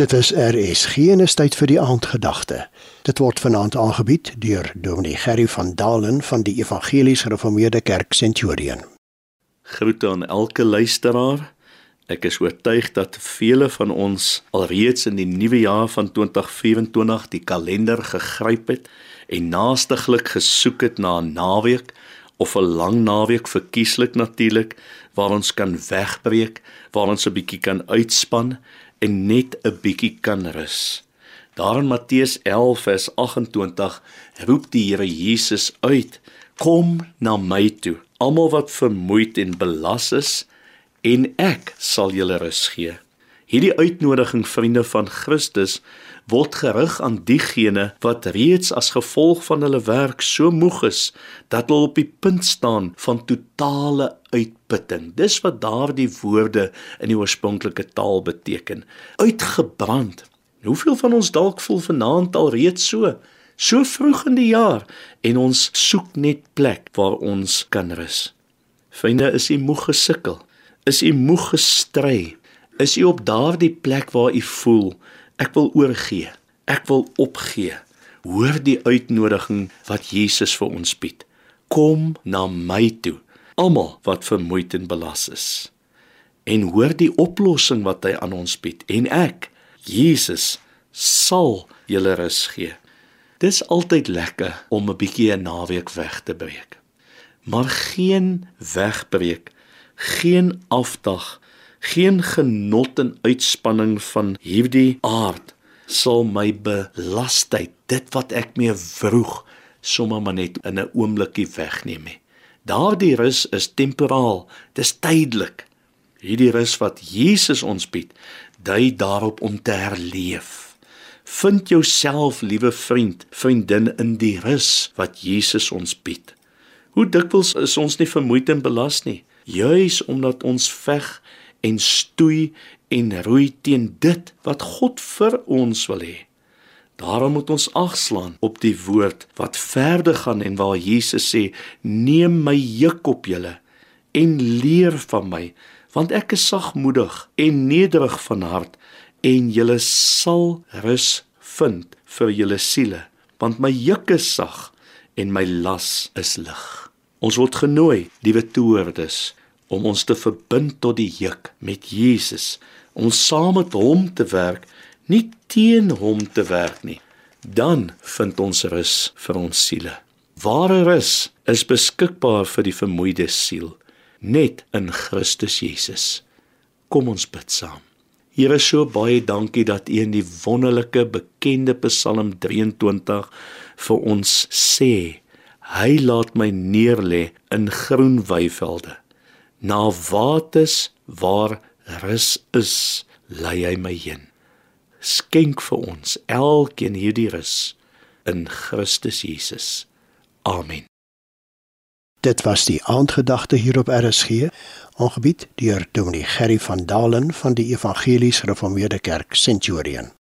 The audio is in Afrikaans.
Dit is RSG en is tyd vir die aandgedagte. Dit word vanaand aangebied deur Dominee Gerry van Dalen van die Evangelies Gereformeerde Kerk Centurion. Groete aan elke luisteraar. Ek is oortuig dat vele van ons alreeds in die nuwe jaar van 2024 die kalender gegryp het en naastiglik gesoek het na 'n naweek of 'n lang naweek verkieslik natuurlik waar ons kan wegbreek, waar ons 'n bietjie kan uitspan en net 'n bietjie kan rus. Daar in Matteus 11 vers 28 roep die Here Jesus uit: "Kom na my toe, almal wat vermoeid en belas is, en ek sal julle rus gee." Hierdie uitnodiging vriende van Christus word gerig aan diegene wat reeds as gevolg van hulle werk so moeg is dat hulle op die punt staan van totale uitputting. Dis wat daardie woorde in die oorspronklike taal beteken. Uitgebrand. Hoeveel van ons dalk voel vanaand al reeds so? So vroeg in die jaar en ons soek net plek waar ons kan rus. Vriende, is u moeg gesukkel? Is u moeg gestry? Is u op daardie plek waar u voel Ek wil oorgee. Ek wil opgee. Hoor die uitnodiging wat Jesus vir ons bied. Kom na my toe, almal wat vermoeid en belas is. En hoor die oplossing wat hy aan ons bied. En ek, Jesus, sal julle rus gee. Dis altyd lekker om 'n bietjie 'n naweek weg te breek. Maar geen wegbreek, geen afdag geen genot en uitspanning van hierdie aard sal my belastheid dit wat ek mee vroeg sommer maar net in 'n oombliekie wegneem nie. Daardie rus is temporaal. Dis tydelik. Hierdie rus wat Jesus ons bied dui daarop om te herleef. Vind jouself liewe vriend vriendin in die rus wat Jesus ons bied. Hoe dikwels is ons nie vermoeid en belas nie. Juis omdat ons veg en stoei en roei teen dit wat God vir ons wil hê. Daarom moet ons agslaan op die woord wat verder gaan en waar Jesus sê: "Neem my juk op julle en leer van my, want ek is sagmoedig en nederig van hart, en julle sal rus vind vir julle siele, want my juk is sag en my las is lig." Ons word genooi, liewe toehoorders, om ons te verbind tot die juk met Jesus, om saam met hom te werk, nie teen hom te werk nie. Dan vind ons rus vir ons siele. Ware rus is beskikbaar vir die vermoeide siel, net in Christus Jesus. Kom ons bid saam. Here, so baie dankie dat U in die wonderlike bekende Psalm 23 vir ons sê: Hy laat my neerlê in groen weivelde na waters waar rus is, lei hy my heen. Skenk vir ons elkeen hierdie rus in Christus Jesus. Amen. Dit was die aandgedagte hier op RSG, aangebied deur Dominee Gerry van Dalen van die Evangelies Gereformeerde Kerk Centurion.